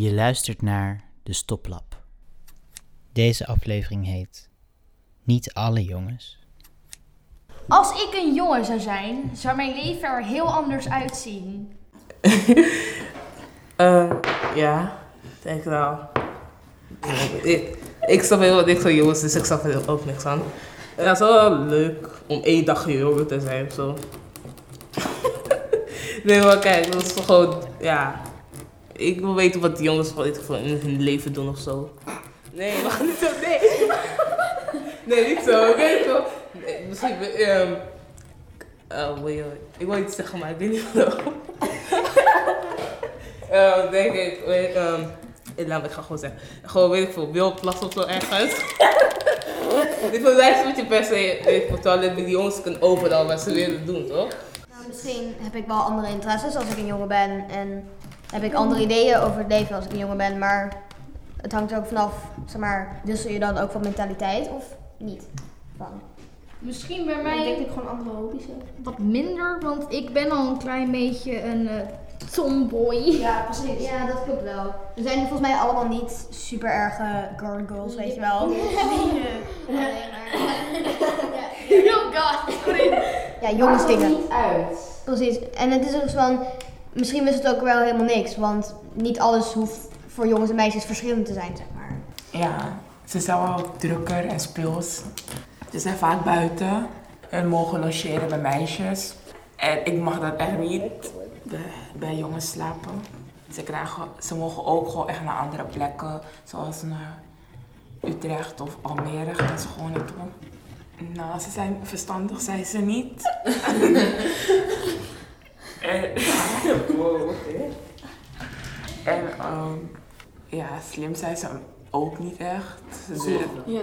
Je luistert naar de Stoplap. Deze aflevering heet Niet alle jongens. Als ik een jongen zou zijn, zou mijn leven er heel anders uitzien. Eh, ja, denk wel. Ik, ik snap heel niks van jongens, dus ik snap er ook niks aan. En het is wel leuk om één dag jongen te zijn of zo. nee, maar kijk, dat is toch gewoon, ja. Ik wil weten wat die jongens van, van in hun leven doen of zo. Nee, wacht niet zo, nee. Nee, niet zo, oké, zo. Nee, misschien, ehm oh, wait, wait. ik wil iets zeggen, maar ik weet niet wat. Ehm, denk ik, weet, um, laat ik ga gewoon zeggen. Gewoon weet ik veel, wildplas of zo ergens. Dit bewijst wat je per se, weet ik veel, terwijl die jongens kunnen overal wat ze willen doen, toch? Nou, misschien heb ik wel andere interesses als ik een jongen ben. En heb ik andere ideeën over het leven als ik een jongen ben. Maar het hangt er ook vanaf, zeg maar, wissel je dan ook van mentaliteit of niet? Van. Misschien bij Ik denk dat mij ik gewoon andere hobby's heb. wat minder, want ik ben al een klein beetje een eh, tomboy. Ja, precies. Ja, dat klopt wel. We zijn volgens mij allemaal niet super erge girl girls, weet je wel. Oh god, sorry. Ja, jongensdingen. niet uit. Precies. En het is ook van, misschien is het ook wel helemaal niks. Want niet alles hoeft voor jongens en meisjes verschillend te zijn, zeg maar. Ja, ze zijn wel drukker en speels. Ze zijn vaak buiten en mogen logeren bij meisjes. En ik mag dat echt niet bij, bij jongens slapen. Ze, krijgen, ze mogen ook gewoon echt naar andere plekken, zoals naar Utrecht of Almere, gaan ze gewoon doen. Nou, ze zijn verstandig, zijn ze niet. en, wow, oké. En ehm, ja, slim zijn ze ook niet echt. Ja,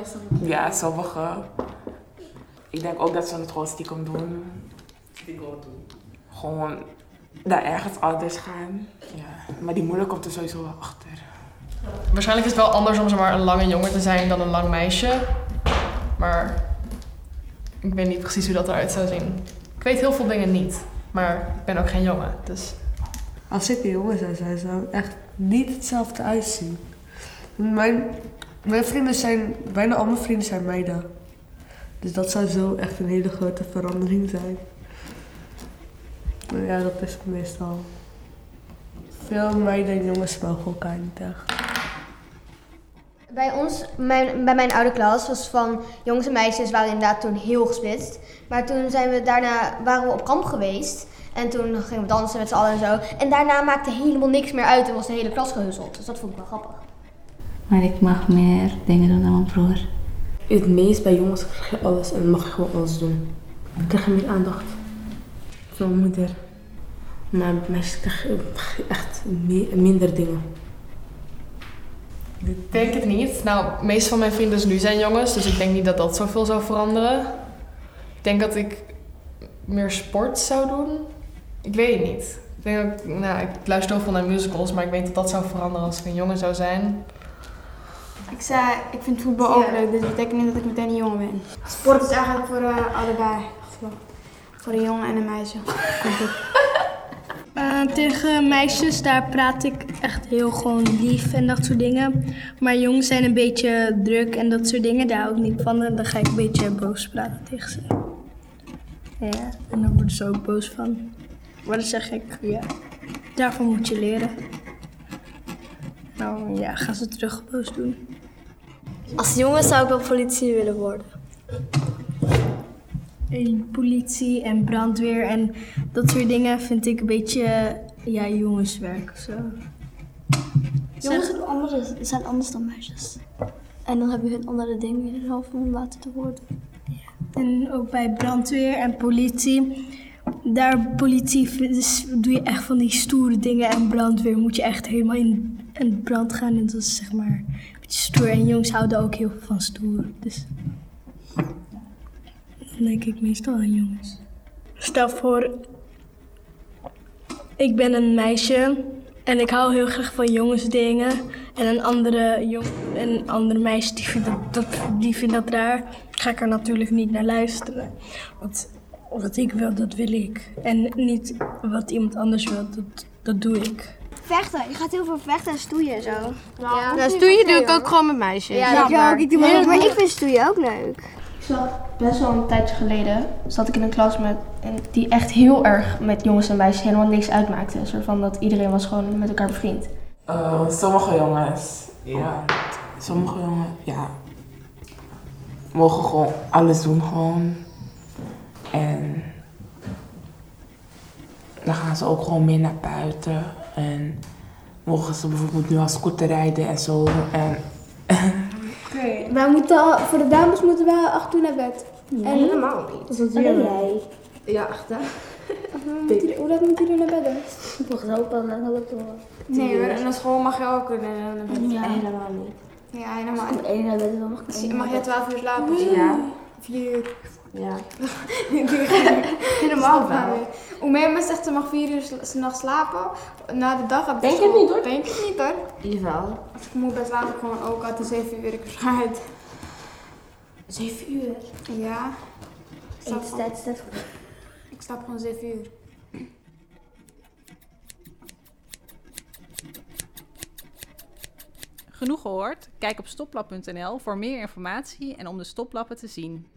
sorry. ja, sommige. Ik denk ook dat ze het gewoon stiekem doen. Die gewoon doen. Gewoon naar ergens anders gaan. Ja. Maar die moeder komt er sowieso wel achter. Waarschijnlijk is het wel anders om zomaar een lange jongen te zijn dan een lang meisje. Maar ik weet niet precies hoe dat eruit zou zien. Ik weet heel veel dingen niet, maar ik ben ook geen jongen. Dus Als ik een jongen zou zijn, zou het echt niet hetzelfde uitzien. Mijn, mijn vrienden zijn, bijna al vrienden zijn meiden. Dus dat zou zo echt een hele grote verandering zijn. Ja, dat is het meestal. Veel meiden en jongens mogen elkaar niet echt. Bij ons, mijn, bij mijn oude klas, was van jongens en meisjes waren inderdaad toen heel gesplitst. Maar toen zijn we daarna, waren we op kamp geweest. En toen gingen we dansen met z'n allen en zo. En daarna maakte helemaal niks meer uit en was de hele klas gehuzzeld. Dus dat vond ik wel grappig. Maar ik mag meer dingen doen dan mijn broer. Het meest bij jongens krijg je alles en mag je gewoon alles doen. Dan krijg je meer aandacht van mijn moeder. Maar bij meisjes krijg je echt minder dingen. ik denk het niet. Nou, de meeste van mijn vrienden nu zijn jongens, dus ik denk niet dat dat zoveel zou veranderen. Ik denk dat ik meer sport zou doen. Ik weet het niet. Ik, denk dat, ik- nou, ik luister heel veel naar musicals, maar ik weet dat dat zou veranderen als ik een jongen zou zijn. Ik zei, ik vind voetbal ook leuk, dus dat betekent niet dat ik meteen een jongen ben. Sport is eigenlijk voor eh, allebei. Voor een jongen en een meisje. Eh, tegen meisjes, daar praat ik echt heel gewoon lief en dat soort dingen. Maar jongens zijn een beetje druk en dat soort dingen, daar hou ik niet van. En dan ga ik een beetje boos praten tegen ze. Ja, en dan worden ze ook boos van. Maar dan zeg ik, ja, daarvan moet je leren. Nou ja, gaan ze terug boos doen. Als jongen zou ik wel politie willen worden. En politie en brandweer en dat soort dingen vind ik een beetje, ja, jongenswerk of zo. Jongens zijn anders, zijn anders dan meisjes. En dan hebben hun andere dingen in hoofd om laten te worden. En ook bij brandweer en politie. Daar politie dus doe je echt van die stoere dingen. En brandweer moet je echt helemaal in, in brand gaan. En dat is zeg maar beetje stoer. En jongens houden ook heel veel van stoer. Dus dan denk ik meestal aan jongens. Stel voor, ik ben een meisje en ik hou heel graag van jongensdingen. En een andere, jong, een andere meisje die vindt dat, die vindt dat raar. Ga ik er natuurlijk niet naar luisteren. Want wat ik wil, dat wil ik. En niet wat iemand anders wil, dat, dat doe ik. Vechten. Je gaat heel veel vechten en stoeien en zo. Ja, Nou, stoeien doe ik ook gewoon met meisjes. Ja, ik ook. Ik doe maar, Heel maar ik vind stoeien ook leuk. Ik zat best wel een tijdje geleden, zat ik in een klas met, en die echt heel erg met jongens en meisjes helemaal niks uitmaakte. Een soort van dat iedereen was gewoon met elkaar bevriend. Eh, sommige jongens, ja. Sommige jongens, ja. Mogen gewoon alles doen, gewoon. En dan gaan ze ook gewoon meer naar buiten. En mogen ze bijvoorbeeld nu al scooter rijden en zo. En Wij moeten, al- voor de dames moeten wij acht uur naar bed. Nee, en helemaal niet. Dat is Alleen jij. jij. Ja, echt hè? Hoe laat moet jullie naar bed dan? Volgens mij ook wel lang op door. Nee, maar naar school mag je ook bed. Ja. Helemaal niet. Ja, helemaal. Om één naar bed, dan mag ik één Mag naar je bed. 12 uur slapen? Ja. 4 uur. Ja. Helemaal wel. Hoe zegt ze mag 4 uur s- s'nachts slapen, na de dag heb Denk het niet, hoor. Denk het niet hoor. Jawel. Als ik moe ben slaap ik gewoon ook altijd 7 uur ik verschijt. 7 uur. Ja. Ik slaap, goed. ik slaap gewoon 7 uur. Genoeg gehoord? Kijk op stoplap.nl voor meer informatie en om de stoplappen te zien.